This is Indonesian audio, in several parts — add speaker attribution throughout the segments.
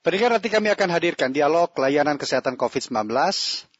Speaker 1: Pendengar nanti kami akan hadirkan dialog layanan kesehatan COVID-19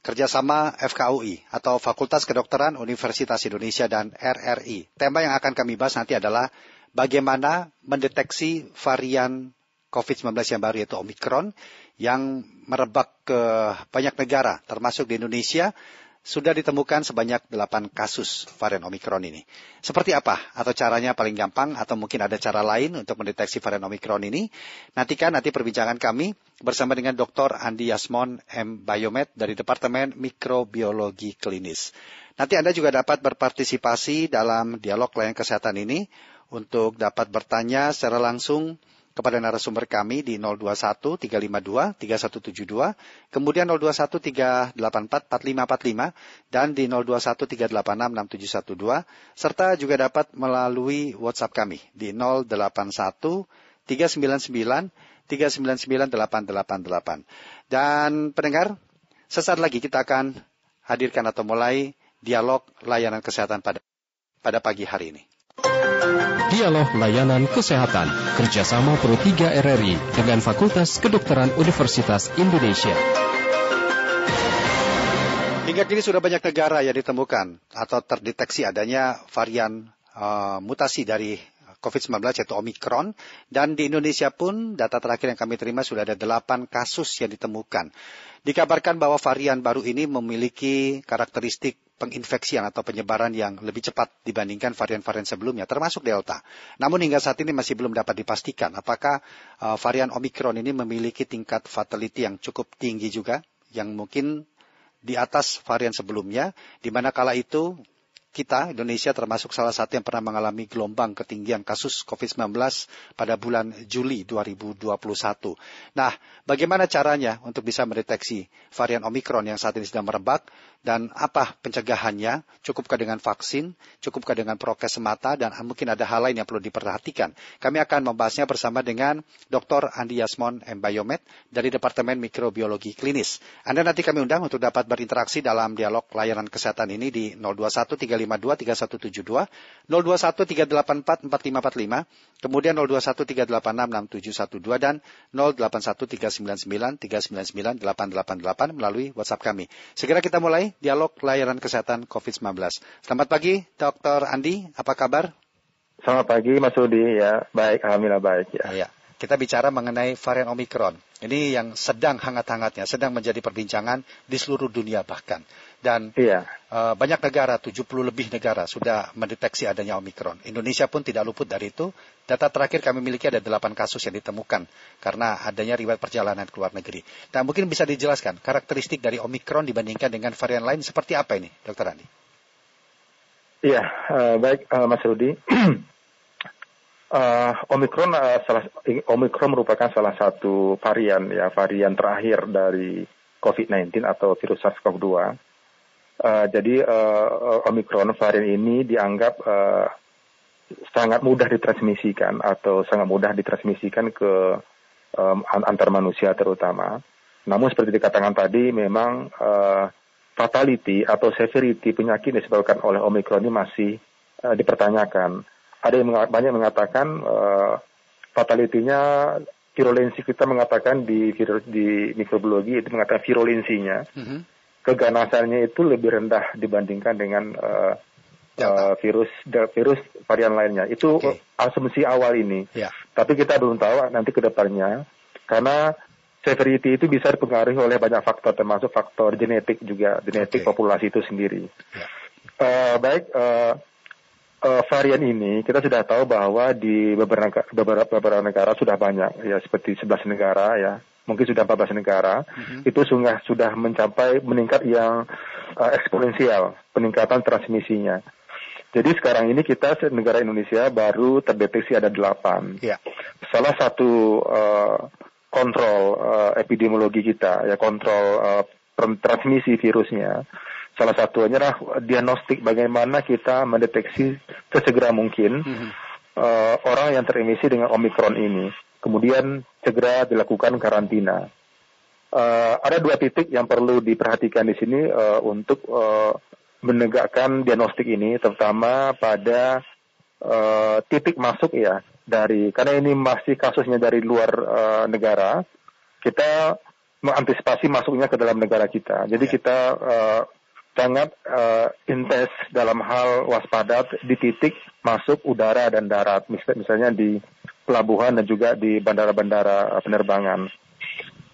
Speaker 1: kerjasama FKUI atau Fakultas Kedokteran Universitas Indonesia dan RRI. Tema yang akan kami bahas nanti adalah bagaimana mendeteksi varian COVID-19 yang baru yaitu Omicron yang merebak ke banyak negara termasuk di Indonesia sudah ditemukan sebanyak 8 kasus varian Omikron ini. Seperti apa atau caranya paling gampang atau mungkin ada cara lain untuk mendeteksi varian Omikron ini? Nantikan nanti perbincangan kami bersama dengan Dr. Andi Yasmon M. Biomed dari Departemen Mikrobiologi Klinis. Nanti Anda juga dapat berpartisipasi dalam dialog layanan kesehatan ini untuk dapat bertanya secara langsung kepada narasumber kami di 021 352 3172, kemudian 021 384 4545 dan di 021 386 6712 serta juga dapat melalui WhatsApp kami di 081 399 399 888. Dan pendengar, sesaat lagi kita akan hadirkan atau mulai dialog layanan kesehatan pada pada pagi hari ini.
Speaker 2: Dialog Layanan Kesehatan kerjasama Pro 3 RRI dengan Fakultas Kedokteran Universitas Indonesia.
Speaker 1: Hingga kini sudah banyak negara yang ditemukan atau terdeteksi adanya varian uh, mutasi dari COVID-19 yaitu Omicron dan di Indonesia pun data terakhir yang kami terima sudah ada 8 kasus yang ditemukan. Dikabarkan bahwa varian baru ini memiliki karakteristik penginfeksian atau penyebaran yang lebih cepat dibandingkan varian-varian sebelumnya, termasuk Delta. Namun hingga saat ini masih belum dapat dipastikan apakah uh, varian Omicron ini memiliki tingkat fatality yang cukup tinggi juga, yang mungkin di atas varian sebelumnya, di mana kala itu kita, Indonesia termasuk salah satu yang pernah mengalami gelombang ketinggian kasus COVID-19 pada bulan Juli 2021. Nah, bagaimana caranya untuk bisa mendeteksi varian Omikron yang saat ini sedang merebak dan apa pencegahannya? Cukupkah dengan vaksin? Cukupkah dengan prokes semata? Dan mungkin ada hal lain yang perlu diperhatikan. Kami akan membahasnya bersama dengan Dr. Andi Yasmon M. Biomed dari Departemen Mikrobiologi Klinis. Anda nanti kami undang untuk dapat berinteraksi dalam dialog layanan kesehatan ini di 021 051 384 4545, kemudian 021 dan 081 399 888 melalui WhatsApp kami. Segera kita mulai dialog layanan kesehatan COVID-19. Selamat pagi, Dr. Andi, apa kabar?
Speaker 3: Selamat pagi, Mas Udi. Ya, baik, alhamdulillah baik. Ya.
Speaker 1: ya. Kita bicara mengenai varian Omicron. Ini yang sedang hangat-hangatnya, sedang menjadi perbincangan di seluruh dunia bahkan. Dan iya. uh, banyak negara, 70 lebih negara sudah mendeteksi adanya Omikron. Indonesia pun tidak luput dari itu. Data terakhir kami miliki ada 8 kasus yang ditemukan karena adanya riwayat perjalanan ke luar negeri. Dan mungkin bisa dijelaskan karakteristik dari Omikron dibandingkan dengan varian lain seperti apa ini, Dr. Andi?
Speaker 3: Iya, uh, baik uh, Mas Rudi. uh, Omikron uh, salah Omikron merupakan salah satu varian ya varian terakhir dari COVID-19 atau virus SARS-CoV-2 Uh, jadi uh, Omicron varian ini dianggap uh, sangat mudah ditransmisikan atau sangat mudah ditransmisikan ke um, antar manusia terutama. Namun seperti dikatakan tadi, memang uh, fatality atau severity penyakit disebabkan oleh Omicron ini masih uh, dipertanyakan. Ada yang banyak mengatakan uh, fatality-nya virulensi kita mengatakan di di mikrobiologi itu mengatakan virulensinya. Mm -hmm keganasannya itu lebih rendah dibandingkan dengan uh, uh, virus virus varian lainnya. Itu okay. asumsi awal ini. Yeah. Tapi kita belum tahu nanti ke depannya karena severity itu bisa dipengaruhi oleh banyak faktor termasuk faktor genetik juga genetik okay. populasi itu sendiri. Yeah. Uh, baik uh, uh, varian ini kita sudah tahu bahwa di beberapa beberapa, beberapa negara sudah banyak ya seperti 11 negara ya mungkin sudah 14 negara, mm-hmm. itu sudah sudah mencapai meningkat yang uh, eksponensial peningkatan transmisinya. Jadi sekarang ini kita negara Indonesia baru terdeteksi ada delapan. Yeah. Salah satu uh, kontrol uh, epidemiologi kita ya kontrol uh, transmisi virusnya. Salah satunya adalah diagnostik bagaimana kita mendeteksi sesegera mungkin mm-hmm. uh, orang yang terimisi dengan omikron ini kemudian segera dilakukan karantina. Uh, ada dua titik yang perlu diperhatikan di sini uh, untuk uh, menegakkan diagnostik ini, terutama pada uh, titik masuk ya dari karena ini masih kasusnya dari luar uh, negara. kita mengantisipasi masuknya ke dalam negara kita. Jadi
Speaker 1: Ya.
Speaker 3: kita uh, sangat uh, intens dalam hal waspada di titik masuk udara dan darat, Mis- misalnya di pelabuhan dan juga di bandara-bandara uh, penerbangan.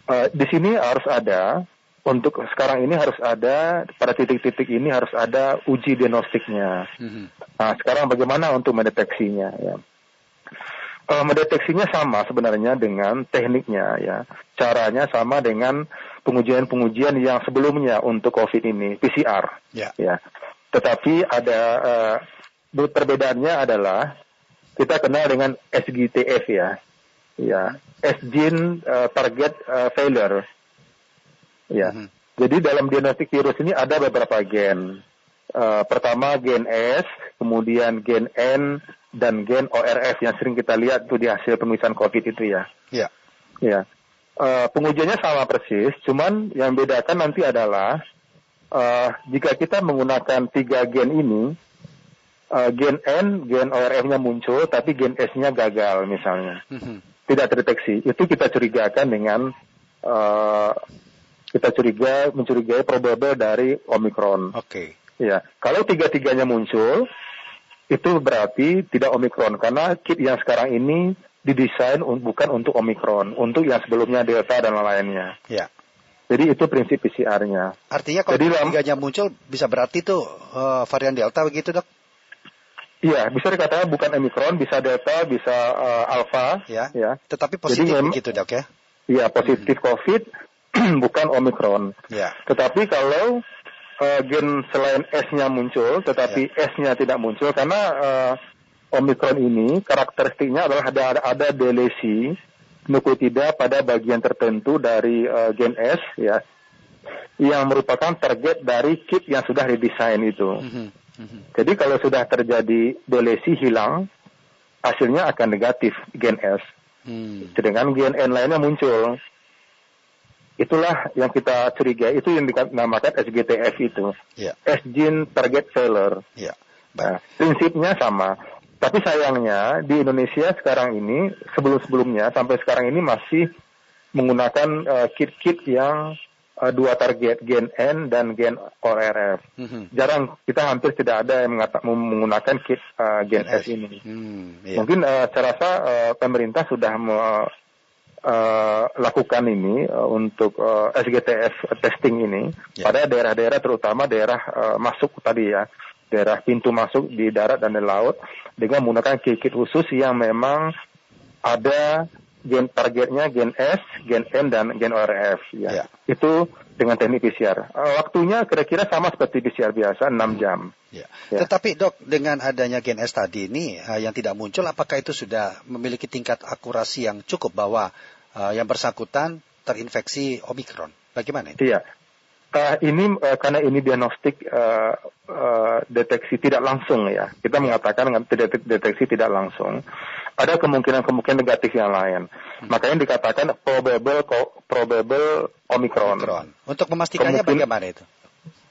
Speaker 3: Uh, di sini harus ada untuk sekarang ini harus ada pada titik-titik ini harus ada uji diagnostiknya.
Speaker 1: Mhm.
Speaker 3: Nah, sekarang bagaimana untuk mendeteksinya? Ya. Eh, mendeteksinya sama sebenarnya dengan tekniknya ya. Caranya sama dengan pengujian-pengujian yang sebelumnya untuk COVID ini, PCR
Speaker 1: Ya.
Speaker 3: ya. Tetapi ada eh, ber- perbedaannya adalah kita kenal dengan SGTF ya. Ya, S gene eh, target eh, failure. Ya.
Speaker 1: Mhm.
Speaker 3: Jadi dalam diagnostik virus ini ada beberapa gen. Eh, pertama gen S, kemudian gen N, dan gen ORF yang sering kita lihat tuh di hasil pemeriksaan COVID itu ya.
Speaker 1: Ya.
Speaker 3: Ya. Eh, pengujiannya sama persis, cuman yang bedakan nanti adalah eh, jika kita menggunakan tiga gen ini, eh, gen N, gen ORF-nya muncul, tapi gen S-nya gagal misalnya,
Speaker 1: Mhm.
Speaker 3: tidak terdeteksi. Itu kita curigakan dengan eh, kita curiga mencurigai probable dari Omicron.
Speaker 1: Oke.
Speaker 3: Ya, kalau tiga-tiganya muncul, itu berarti tidak Omicron karena kit yang sekarang ini didesain un- bukan untuk Omicron, untuk yang sebelumnya Delta dan lainnya.
Speaker 1: Ya.
Speaker 3: Jadi itu prinsip PCR-nya.
Speaker 1: Artinya kalau
Speaker 3: Jadi dalam-
Speaker 1: tiganya muncul bisa berarti tuh eh, varian Delta begitu dok?
Speaker 3: Iya, bisa dikatakan bukan Omicron, bisa Delta, bisa eh, Alpha.
Speaker 1: Ya.
Speaker 3: Ya,
Speaker 1: Tetapi positif
Speaker 3: memang-
Speaker 1: begitu dok ya?
Speaker 3: iya positif COVID, bukan Omicron.
Speaker 1: Ya.
Speaker 3: Tetapi kalau eh, gen selain S-nya muncul, tetapi S-nya tidak muncul karena eh, Omicron ini karakteristiknya adalah ada ada, ada delesi nukleotida pada bagian tertentu dari eh, gen S ya yang merupakan target dari kit yang sudah didesain itu.
Speaker 1: Mhm.
Speaker 3: Jadi kalau sudah terjadi delesi hilang, hasilnya akan negatif gen S.
Speaker 1: Hmm.
Speaker 3: Sedangkan gen N lainnya muncul. Itulah yang kita curigai, itu yang dinamakan SGTF itu.
Speaker 1: Ya.
Speaker 3: S gene target failure.
Speaker 1: Ya.
Speaker 3: Nah, prinsipnya sama. Tapi sayangnya di Indonesia sekarang ini, sebelum-sebelumnya sampai sekarang ini masih menggunakan eh, kit-kit yang eh, dua target, gen N dan gen ORF.
Speaker 1: Mhm.
Speaker 3: Jarang, kita hampir tidak ada yang mengata- menggunakan kit eh, gen S ini.
Speaker 1: Hmm. Ya.
Speaker 3: Mungkin eh, saya rasa eh, pemerintah sudah me- eh, lakukan ini eh, untuk eh, SGTF testing ini
Speaker 1: Ya.
Speaker 3: pada daerah-daerah terutama daerah eh, masuk tadi ya, daerah pintu masuk di darat dan di laut dengan menggunakan kit-kit khusus yang memang ada gen targetnya gen S, gen N dan gen ORF ya.
Speaker 1: Ya.
Speaker 3: Itu dengan teknik PCR. Eh, waktunya kira-kira sama seperti PCR biasa 6 jam.
Speaker 1: Ya.
Speaker 3: Ya.
Speaker 1: Tetapi dok, dengan adanya gen S tadi ini eh, yang tidak muncul, apakah itu sudah memiliki tingkat akurasi yang cukup bahwa eh, yang bersangkutan terinfeksi Omikron? Bagaimana itu?
Speaker 3: Iya. Eh, ini eh, karena ini diagnostik eh, eh, deteksi tidak langsung ya. Kita mengatakan deteksi tidak langsung. Ada kemungkinan-kemungkinan negatif yang lain. Makanya dikatakan probable probable Omicron.
Speaker 1: Omikron. Untuk memastikannya
Speaker 3: Kemungkin-
Speaker 1: bagaimana itu?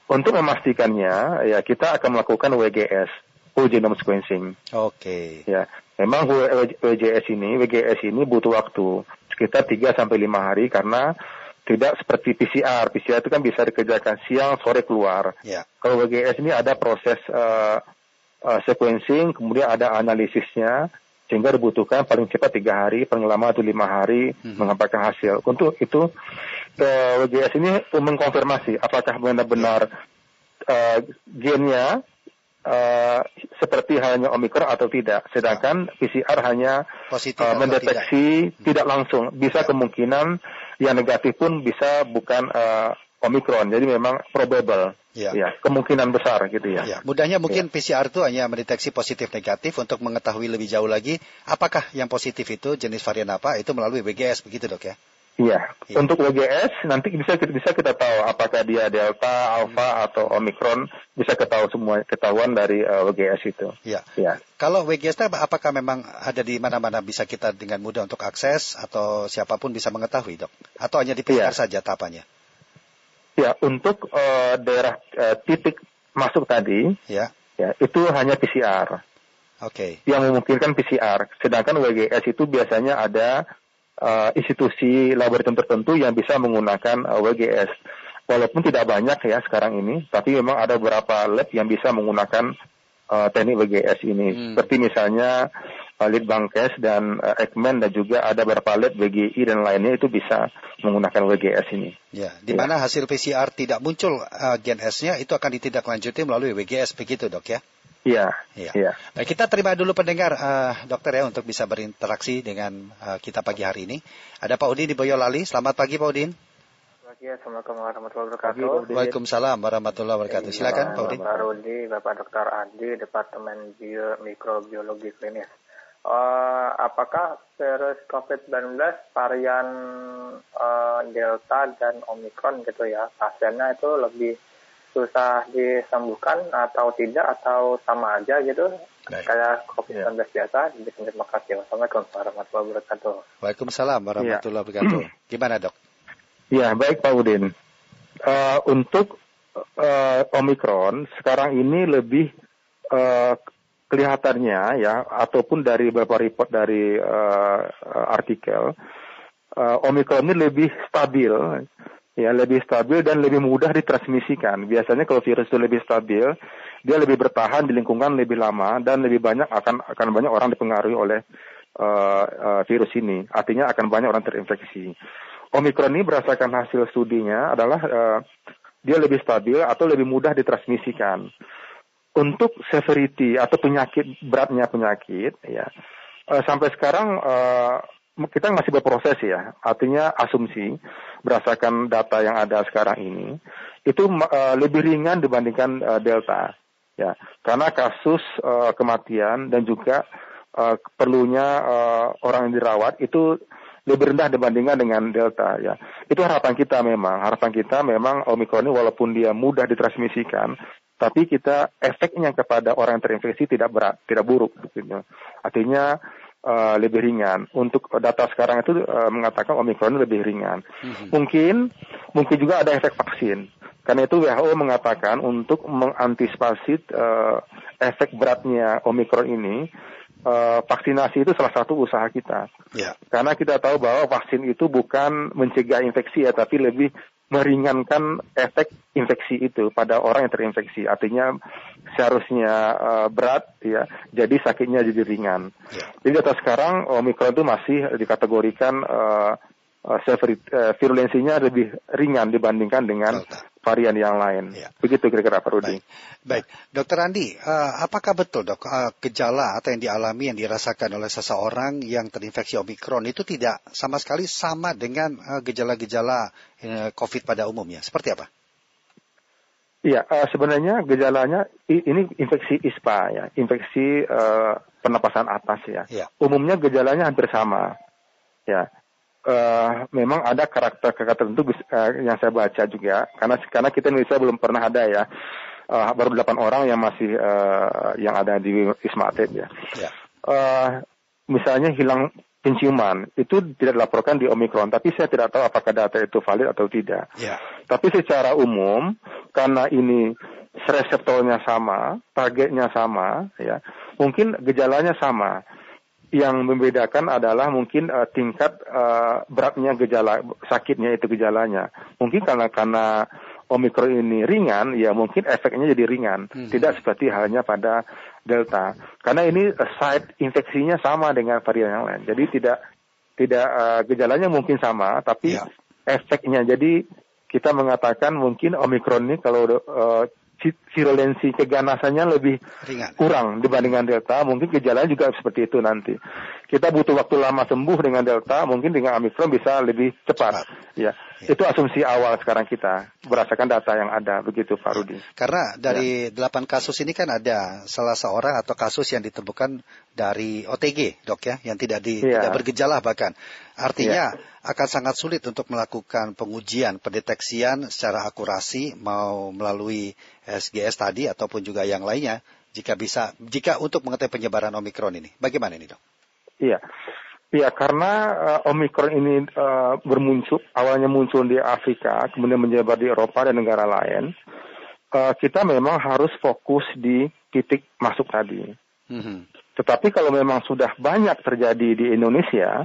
Speaker 3: Untuk memastikannya ya kita akan melakukan WGS, whole genome sequencing.
Speaker 1: Oke.
Speaker 3: Ya, memang WGS ini, WGS ini butuh waktu sekitar 3 sampai 5 hari karena tidak seperti PCR. PCR itu kan bisa dikerjakan siang, sore keluar.
Speaker 1: Ya.
Speaker 3: Kalau WGS ini ada proses eh, eh, sequencing, kemudian ada analisisnya, sehingga dibutuhkan paling cepat tiga hari, paling lama itu lima hari
Speaker 1: Hmm.
Speaker 3: hasil. Untuk itu eh, WGS ini mengkonfirmasi apakah benar-benar eh, gennya eh, seperti halnya Omikron atau tidak. Sedangkan PCR hanya
Speaker 1: Positif atau
Speaker 3: mendeteksi tidak. langsung. Bisa
Speaker 1: Ya.
Speaker 3: kemungkinan yang negatif pun bisa bukan eh, Omikron. Jadi memang probable.
Speaker 1: Ya.
Speaker 3: Ya, kemungkinan besar gitu ya.
Speaker 1: Ya, mudahnya mungkin PCR itu hanya mendeteksi positif negatif untuk mengetahui lebih jauh lagi apakah yang positif itu jenis varian apa itu melalui WGS begitu dok ya.
Speaker 3: Iya.
Speaker 1: Iya.
Speaker 3: Untuk WGS nanti bisa bisa kita tahu apakah dia delta, alpha atau omikron bisa ketahui semua ketahuan dari eh, WGS itu.
Speaker 1: Ya.
Speaker 3: Ya.
Speaker 1: Kalau WGS itu apakah memang ada di mana-mana bisa kita dengan mudah untuk akses atau siapa pun bisa mengetahui dok? Atau hanya di PCR
Speaker 3: Iya.
Speaker 1: saja tahapannya?
Speaker 3: Ya, untuk eh, daerah eh, titik masuk tadi
Speaker 1: Ya,
Speaker 3: ya itu hanya PCR
Speaker 1: oke.
Speaker 3: yang memungkinkan PCR. Sedangkan WGS itu biasanya ada uh, institusi laboratorium tertentu yang bisa menggunakan uh, WGS. Walaupun tidak banyak ya sekarang ini, tapi memang ada beberapa lab yang bisa menggunakan uh, teknik WGS ini. Hmm. Seperti misalnya uh, Litbangkes dan uh, Ekmen dan juga ada beberapa lab WGI dan lainnya itu bisa menggunakan WGS ini.
Speaker 1: Ya, di mana ya. hasil PCR tidak muncul uh, gen S-nya itu akan ditindaklanjuti melalui WGS begitu dok ya?
Speaker 3: Iya. Iya. Ya.
Speaker 1: Baik, kita terima dulu pendengar uh, dokter ya untuk bisa berinteraksi dengan uh, kita pagi hari ini. Ada Pak Udin di Boyolali. Selamat pagi Pak Udin.
Speaker 4: Pagi, Assalamualaikum warahmatullahi wabarakatuh.
Speaker 1: Waalaikumsalam warahmatullahi wabarakatuh. Silakan Pak Udin.
Speaker 4: Pak Rudi, Bapak Dokter Adi, Departemen Bio Mikrobiologi Klinis. Uh, apakah virus COVID-19 varian uh, Delta dan Omicron gitu ya, pasiennya itu lebih susah disembuhkan atau tidak atau sama aja gitu Baik. kayak COVID-19 ya. biasa. Terima kasih. Wassalamualaikum warahmatullahi wabarakatuh.
Speaker 1: Waalaikumsalam warahmatullahi ya. wabarakatuh. Gimana dok?
Speaker 3: Ya baik Pak Udin. Uh, untuk uh, Omikron sekarang ini lebih uh, kelihatannya ya ataupun dari beberapa report dari uh, artikel uh, Omikron ini lebih stabil ya lebih stabil dan lebih mudah ditransmisikan. Biasanya kalau virus itu lebih stabil, dia lebih bertahan di lingkungan lebih lama dan lebih banyak akan akan banyak orang dipengaruhi oleh uh, uh, virus ini. Artinya akan banyak orang terinfeksi. Omikron ini berdasarkan hasil studinya adalah uh, dia lebih stabil atau lebih mudah ditransmisikan. Untuk severity atau penyakit beratnya penyakit, ya uh, sampai sekarang uh, kita masih berproses ya, artinya asumsi berdasarkan data yang ada sekarang ini itu uh, lebih ringan dibandingkan uh, delta, ya, karena kasus uh, kematian dan juga uh, perlunya uh, orang yang dirawat itu lebih rendah dibandingkan dengan delta, ya. Itu harapan kita memang, harapan kita memang omikron ini walaupun dia mudah ditransmisikan, tapi kita efeknya kepada orang yang terinfeksi tidak berat, tidak buruk, gitu. Artinya uh, lebih ringan. Untuk data sekarang itu uh, mengatakan omikron lebih ringan. Mm-hmm. Mungkin mungkin juga ada efek vaksin. Karena itu WHO mengatakan untuk mengantisipasi uh, efek beratnya omikron ini, uh, vaksinasi itu salah satu usaha kita. Yeah. Karena kita tahu bahwa vaksin itu bukan mencegah infeksi ya, tapi lebih meringankan efek infeksi itu pada orang yang terinfeksi. Artinya seharusnya uh, berat ya, jadi sakitnya jadi ringan. Yeah. Jadi data sekarang Omikron itu masih dikategorikan uh, uh, virulensinya lebih ringan dibandingkan dengan Delta varian yang lain. Ya. Begitu kira-kira Pak Rudi.
Speaker 1: Baik. Baik. Dokter Andi, uh, apakah betul dok uh, gejala atau yang dialami yang dirasakan oleh seseorang yang terinfeksi Omikron itu tidak sama sekali sama dengan uh, gejala-gejala uh, COVID pada umumnya? Seperti apa?
Speaker 3: Iya, uh, sebenarnya gejalanya ini infeksi ISPA ya, infeksi uh, pernapasan atas ya. ya. Umumnya gejalanya hampir sama. Ya, uh, memang ada karakter-karakter tertentu uh, yang saya baca juga karena karena kita Indonesia belum pernah ada ya uh, baru delapan orang yang masih uh, yang ada di Wisma Atlet ya. ya. Uh, misalnya hilang penciuman itu tidak dilaporkan di Omikron, tapi saya tidak tahu apakah data itu valid atau tidak. Ya. Tapi secara umum karena ini reseptornya sama, targetnya sama, ya mungkin gejalanya sama yang membedakan adalah mungkin uh, tingkat uh, beratnya gejala sakitnya itu gejalanya. Mungkin karena karena Omikron ini ringan, ya mungkin efeknya jadi ringan. Hmm. Tidak seperti halnya pada Delta. Karena ini uh, site infeksinya sama dengan varian yang lain. Jadi tidak tidak uh, gejalanya mungkin sama, tapi ya. efeknya. Jadi kita mengatakan mungkin Omikron ini kalau uh, virulensi keganasannya lebih Ringan. kurang dibandingkan delta, mungkin gejalanya juga seperti itu nanti. Kita butuh waktu lama sembuh dengan delta, mungkin dengan omikron bisa lebih cepat. cepat. Ya. ya, itu asumsi awal sekarang kita berdasarkan data yang ada, begitu Pak Rudi.
Speaker 1: Karena dari ya. 8 kasus ini kan ada salah seorang atau kasus yang ditemukan dari OTG, dok ya, yang tidak di, ya. tidak bergejala bahkan. Artinya ya. akan sangat sulit untuk melakukan pengujian, pendeteksian secara akurasi mau melalui SGS tadi ataupun juga yang lainnya jika bisa jika untuk mengetahui penyebaran Omikron ini. Bagaimana ini, Dok?
Speaker 3: Iya. Iya, karena uh, Omikron ini uh, bermuncul awalnya muncul di Afrika, kemudian menyebar di Eropa dan negara lain. Uh, kita memang harus fokus di titik masuk tadi. Mm -hmm. Tetapi kalau memang sudah banyak terjadi di Indonesia,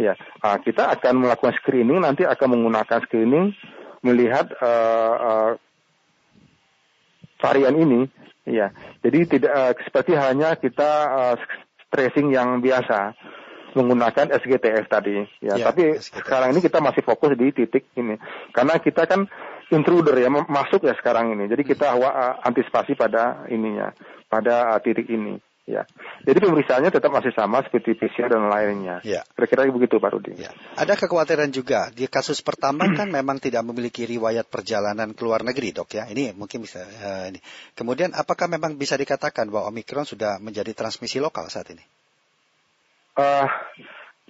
Speaker 3: Ya, uh, kita akan melakukan screening nanti akan menggunakan screening melihat uh, uh, varian ini. Ya, jadi tidak uh, seperti hanya kita uh, tracing yang biasa menggunakan SGTF tadi. Ya, ya tapi SGTF. sekarang ini kita masih fokus di titik ini karena kita kan intruder ya masuk ya sekarang ini. Jadi kita uh, antisipasi pada ininya, pada titik ini. Ya. Jadi pemeriksaannya tetap masih sama seperti PCR dan lainnya. Ya. Kira-kira begitu Pak Rudi. Ya.
Speaker 1: Ada kekhawatiran juga di kasus pertama kan memang tidak memiliki riwayat perjalanan ke luar negeri dok ya. Ini mungkin bisa uh, ini. Kemudian apakah memang bisa dikatakan bahwa Omikron sudah menjadi transmisi lokal saat ini?
Speaker 3: Uh,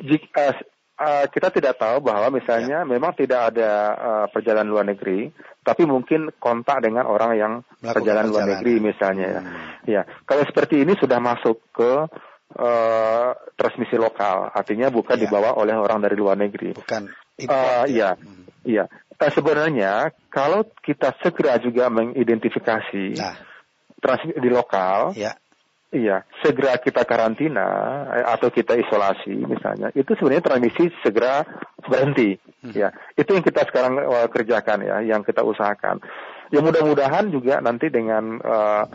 Speaker 3: jika, uh, uh, kita tidak tahu bahwa misalnya ya. memang tidak ada uh, perjalanan luar negeri, tapi mungkin kontak dengan orang yang Melakukan perjalanan luar negeri misalnya ya. Hmm. Ya, kalau seperti ini sudah masuk ke uh, transmisi lokal, artinya bukan ya. dibawa oleh orang dari luar negeri.
Speaker 1: Bukan.
Speaker 3: Import, uh, ya, hmm. ya. Uh, sebenarnya kalau kita segera juga mengidentifikasi nah. transmisi di lokal, ya Iya, segera kita karantina atau kita isolasi misalnya, itu sebenarnya transmisi segera berhenti. Hmm. Ya, itu yang kita sekarang uh, kerjakan ya, yang kita usahakan. Ya mudah-mudahan juga nanti dengan uh,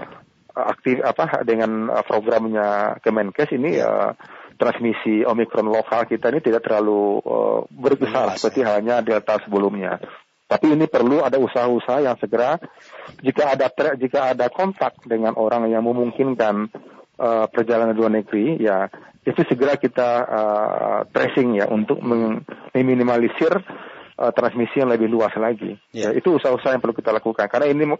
Speaker 3: aktif apa dengan programnya Kemenkes ini ya uh, transmisi Omikron lokal kita ini tidak terlalu uh, berbesar seperti ya. halnya Delta sebelumnya. Tapi ini perlu ada usaha-usaha yang segera jika ada jika ada kontak dengan orang yang memungkinkan uh, perjalanan luar negeri, ya itu segera kita uh, tracing ya untuk meminimalisir uh, transmisi yang lebih luas lagi. Yeah. Ya, itu usaha-usaha yang perlu kita lakukan karena ini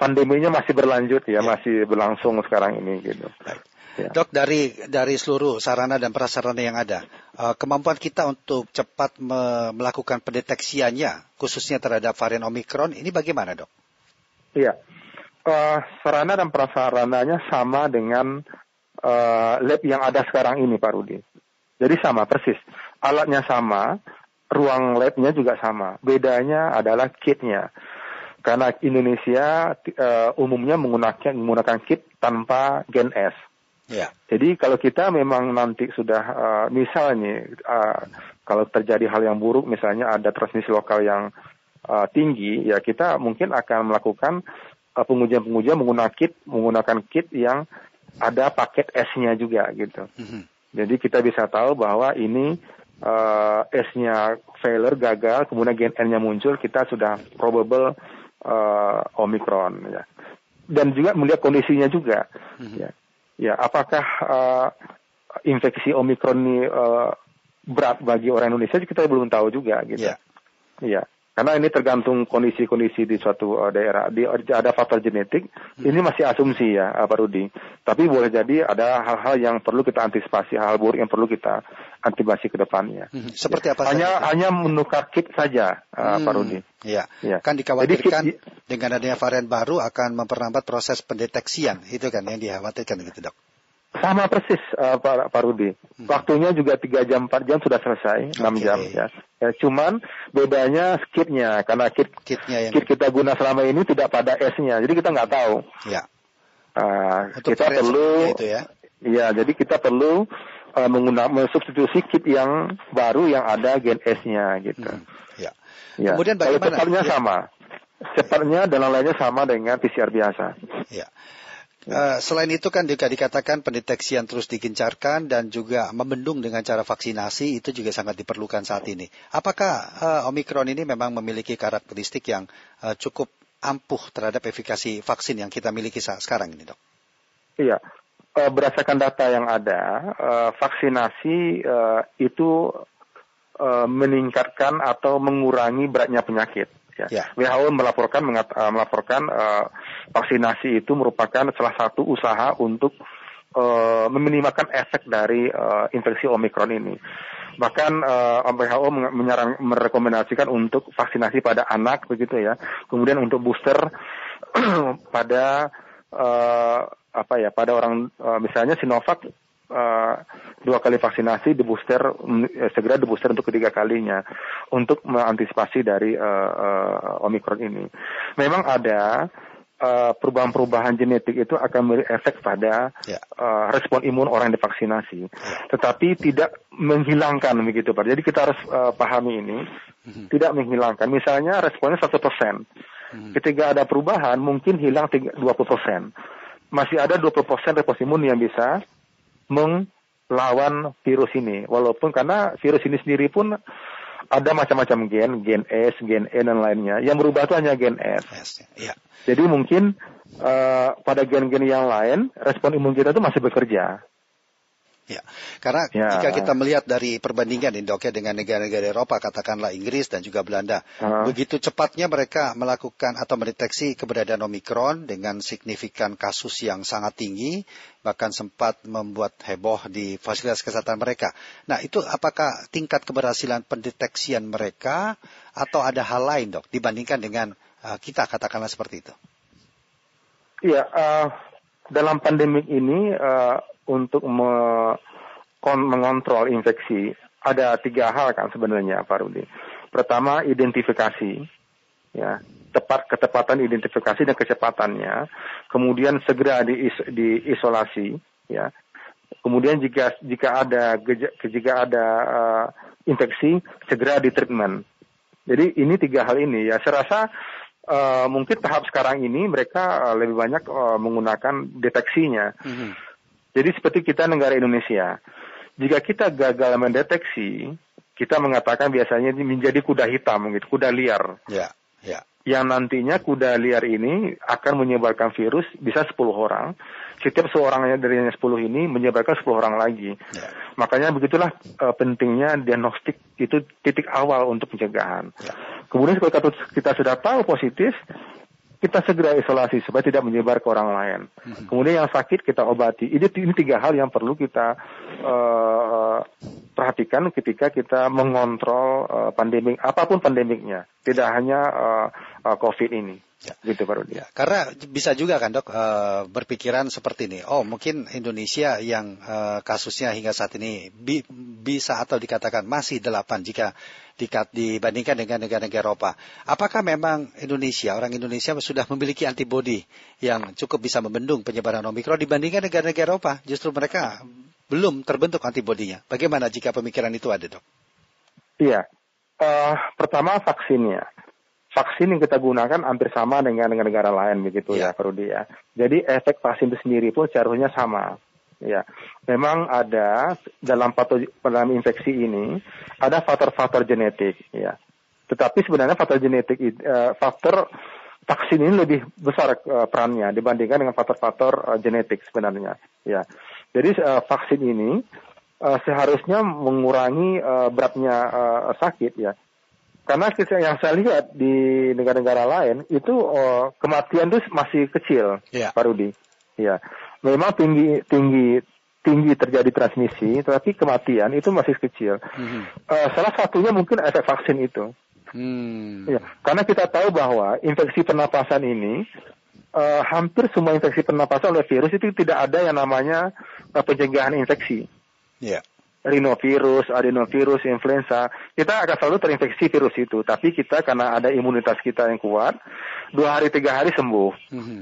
Speaker 3: pandeminya masih berlanjut ya, yeah. masih berlangsung sekarang ini gitu.
Speaker 1: Ya. Dok, dari dari seluruh sarana dan prasarana yang ada, uh, kemampuan kita untuk cepat me melakukan pendeteksiannya, khususnya terhadap varian Omikron, ini bagaimana, dok?
Speaker 3: Iya, uh, sarana dan prasarananya sama dengan uh, lab yang ada sekarang ini, Pak Rudi. Jadi sama persis, alatnya sama, ruang labnya juga sama. Bedanya adalah kitnya karena Indonesia uh, umumnya menggunakan menggunakan kit tanpa gen S. Ya. Jadi kalau kita memang nanti sudah uh, misalnya uh, kalau terjadi hal yang buruk misalnya ada transmisi lokal yang uh, tinggi ya kita mungkin akan melakukan uh, pengujian-pengujian menggunakan kit menggunakan kit yang ada paket S-nya juga gitu. Mm-hmm. Jadi kita bisa tahu bahwa ini uh, S-nya failure gagal kemudian gen N-nya muncul kita sudah probable uh, Omicron ya. Dan juga melihat kondisinya juga mm-hmm. ya ya apakah uh, infeksi omikron ini uh, berat bagi orang Indonesia kita belum tahu juga gitu. Iya. Yeah. Karena ini tergantung kondisi-kondisi di suatu uh, daerah. Di, ada faktor genetik. Hmm. Ini masih asumsi ya, Pak Rudi. Tapi boleh jadi ada hal-hal yang perlu kita antisipasi, hal buruk yang perlu kita antisipasi ke depannya.
Speaker 1: Hmm. Seperti apa?
Speaker 3: Hanya saja? hanya menukar kit saja, uh, hmm. Pak Rudi.
Speaker 1: Iya. Ya. Kan dikhawatirkan jadi, dengan adanya varian baru akan memperlambat proses pendeteksian. Itu kan yang dikhawatirkan gitu, dok.
Speaker 3: Sama persis uh, Pak, Pak Rudi. Hmm. Waktunya juga tiga jam empat jam sudah selesai, enam okay. jam ya. ya. Cuman bedanya kitnya karena kit kitnya yang... kit kita guna selama ini tidak pada S-nya, jadi kita nggak tahu. Ya. Uh, kita perlu itu ya. Iya, jadi kita perlu uh, menggunakan mensubstitusi kit yang baru yang ada gen S-nya gitu. Hmm. Ya. ya. Kemudian bagaimana? Kalau cepatnya ya. sama. Cepatnya dan lainnya sama dengan PCR biasa.
Speaker 1: Ya. Uh, selain itu kan juga dikatakan pendeteksian terus digencarkan dan juga membendung dengan cara vaksinasi itu juga sangat diperlukan saat ini. Apakah uh, Omikron ini memang memiliki karakteristik yang uh, cukup ampuh terhadap efikasi vaksin yang kita miliki saat sekarang ini, dok?
Speaker 3: Iya, berdasarkan data yang ada, vaksinasi itu meningkatkan atau mengurangi beratnya penyakit. Ya. ya. WHO melaporkan uh, melaporkan uh, vaksinasi itu merupakan salah satu usaha untuk uh, meminimalkan efek dari uh, infeksi Omikron ini. Bahkan uh, WHO menyarang, merekomendasikan untuk vaksinasi pada anak begitu ya. Kemudian untuk booster pada uh, apa ya pada orang uh, misalnya Sinovac uh, dua kali vaksinasi di booster uh, segera di booster untuk ketiga kalinya untuk mengantisipasi dari uh, uh, omikron ini. Memang ada perubahan-perubahan genetik itu akan memberi efek pada
Speaker 1: Ya.
Speaker 3: uh, respon imun orang yang divaksinasi,
Speaker 1: Ya.
Speaker 3: tetapi tidak menghilangkan begitu Pak. Jadi kita harus uh, pahami ini,
Speaker 1: Mhm.
Speaker 3: tidak menghilangkan. Misalnya responnya 100%.
Speaker 1: Mhm.
Speaker 3: Ketika ada perubahan mungkin hilang tiga- 20%. Masih ada 20% respons imun yang bisa melawan virus ini. Walaupun karena virus ini sendiri pun ada macam-macam gen, gen S, gen E dan lainnya. Yang berubah itu hanya gen S.
Speaker 1: Yes, ya.
Speaker 3: Jadi mungkin eh, pada gen-gen yang lain respon imun kita itu masih bekerja.
Speaker 1: Ya, karena
Speaker 3: Ya.
Speaker 1: jika kita melihat dari perbandingan ini dok ya dengan negara-negara Eropa, katakanlah Inggris dan juga Belanda,
Speaker 3: Ah.
Speaker 1: begitu cepatnya mereka melakukan atau mendeteksi keberadaan Omikron dengan signifikan kasus yang sangat tinggi, bahkan sempat membuat heboh di fasilitas kesehatan mereka. Nah, itu apakah tingkat keberhasilan pendeteksian mereka atau ada hal lain dok dibandingkan dengan uh, kita katakanlah seperti itu?
Speaker 3: Iya, eh, dalam pandemik ini eh, untuk me- mengontrol infeksi ada tiga hal kan sebenarnya Pak Rudi. Pertama identifikasi, ya tepat ketepatan identifikasi dan kecepatannya. Kemudian segera diis- diisolasi, ya. Kemudian jika jika ada jika ada eh, infeksi segera di treatment. Jadi ini tiga hal ini ya. Saya rasa eh, mungkin tahap sekarang ini mereka eh, lebih banyak eh, menggunakan deteksinya.
Speaker 1: Mhm.
Speaker 3: Jadi seperti kita negara Indonesia, jika kita gagal mendeteksi, kita mengatakan biasanya ini menjadi kuda hitam, gitu, kuda liar.
Speaker 1: Ya, ya.
Speaker 3: Yang nantinya kuda liar ini akan menyebarkan virus bisa 10 orang. Setiap seorang dari yang 10 ini menyebarkan 10 orang lagi.
Speaker 1: Ya.
Speaker 3: Makanya begitulah eh, pentingnya diagnostik itu titik awal untuk pencegahan.
Speaker 1: Ya.
Speaker 3: Kemudian kalau kita sudah tahu positif, kita segera isolasi supaya tidak menyebar ke orang lain.
Speaker 1: Mhm.
Speaker 3: Kemudian yang sakit kita obati. Ini, ini tiga hal yang perlu kita eh, perhatikan ketika kita mengontrol eh, pandemik apa pun pandemiknya, tidak hanya eh, eh, COVID ini.
Speaker 1: Ya.
Speaker 3: Gitu baru dia.
Speaker 1: Ya, karena bisa juga kan dok eh, berpikiran seperti ini. Oh mungkin Indonesia yang eh, kasusnya hingga saat ini bi- bisa atau dikatakan masih delapan jika dikat- dibandingkan dengan negara-negara Eropa. Apakah memang Indonesia orang Indonesia sudah memiliki antibodi yang cukup bisa membendung penyebaran Omikron dibandingkan negara-negara Eropa? Justru mereka belum terbentuk antibodinya. Bagaimana jika pemikiran itu ada dok?
Speaker 3: Iya. Eh, pertama vaksinnya. Vaksin yang kita gunakan hampir sama dengan negara-negara lain begitu ya, Rudi ya. Jadi efek vaksin itu sendiri pun seharusnya sama. Ya, memang ada dalam pato dalam infeksi ini ada faktor-faktor genetik, ya. Tetapi sebenarnya faktor genetik, eh, faktor vaksin ini lebih besar eh, perannya dibandingkan dengan faktor-faktor eh, genetik sebenarnya, ya. Jadi eh, vaksin ini eh, seharusnya mengurangi eh, beratnya eh, sakit, ya. Karena kita- yang saya lihat di negara-negara lain itu eh, kematian itu masih kecil,
Speaker 1: Iya.
Speaker 3: Pak Rudi. Ya, memang tinggi tinggi tinggi terjadi transmisi, tetapi kematian itu masih kecil.
Speaker 1: Mhm.
Speaker 3: Eh, salah satunya mungkin efek vaksin itu.
Speaker 1: Hmm.
Speaker 3: Ya, karena kita tahu bahwa infeksi pernapasan ini eh, hampir semua infeksi pernapasan oleh virus itu tidak ada yang namanya eh, pencegahan infeksi.
Speaker 1: Ya.
Speaker 3: Rhinovirus, adenovirus, influenza, kita akan selalu terinfeksi virus itu. Tapi kita karena ada imunitas kita yang kuat, dua hari tiga hari sembuh.
Speaker 1: Mhm.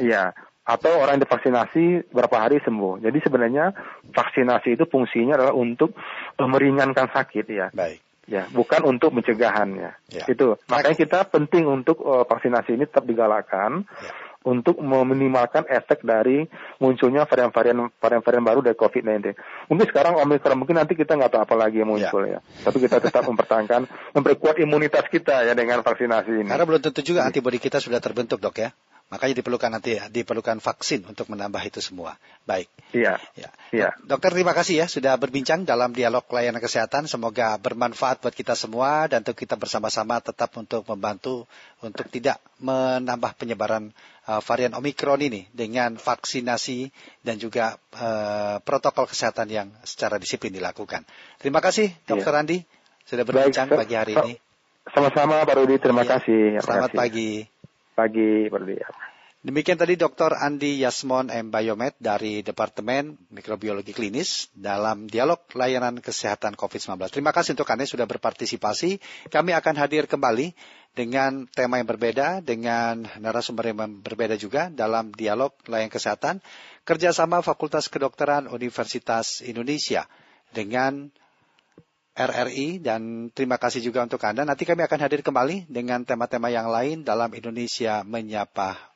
Speaker 3: Iya. Atau orang yang divaksinasi berapa hari sembuh. Jadi sebenarnya vaksinasi itu fungsinya adalah untuk meringankan sakit ya.
Speaker 1: Baik.
Speaker 3: Ya, bukan untuk pencegahannya.
Speaker 1: Ya.
Speaker 3: Itu. Makanya kita penting untuk eh, vaksinasi ini tetap digalakkan
Speaker 1: Ya.
Speaker 3: Untuk meminimalkan efek dari munculnya varian-varian varian-varian baru dari COVID-19. Mungkin sekarang Omicron, mungkin nanti kita nggak tahu apa lagi yang muncul ya. Tapi kita tetap mempertahankan, memperkuat imunitas kita ya dengan vaksinasi ini.
Speaker 1: Karena belum tentu juga antibodi kita sudah terbentuk dok ya. Makanya diperlukan nanti diperlukan vaksin untuk menambah itu semua. Baik.
Speaker 3: Iya.
Speaker 1: Ya.
Speaker 3: Iya.
Speaker 1: Dokter terima kasih ya sudah berbincang dalam dialog layanan kesehatan. Semoga bermanfaat buat kita semua dan untuk kita bersama-sama tetap untuk membantu untuk tidak menambah penyebaran uh, varian Omikron ini dengan vaksinasi dan juga uh, protokol kesehatan yang secara disiplin dilakukan. Terima kasih Dokter Andi sudah berbincang
Speaker 3: Baik,
Speaker 1: pagi hari
Speaker 3: so-
Speaker 1: ini.
Speaker 3: Sama-sama Pak Rudi, terima
Speaker 1: Ya.
Speaker 3: kasih. Terima
Speaker 1: Selamat
Speaker 3: kasih.
Speaker 1: pagi.
Speaker 3: Pagi Pak Rudi.
Speaker 1: Demikian tadi Dr. Andi Yasmon M. Biomed dari Departemen Mikrobiologi Klinis dalam dialog layanan kesehatan COVID-19. Terima kasih untuk Anda sudah berpartisipasi. Kami akan hadir kembali dengan tema yang berbeda, dengan narasumber yang berbeda juga dalam dialog layanan kesehatan kerjasama Fakultas Kedokteran Universitas Indonesia dengan RRI dan terima kasih juga untuk Anda. Nanti kami akan hadir kembali dengan tema-tema yang lain dalam Indonesia Menyapa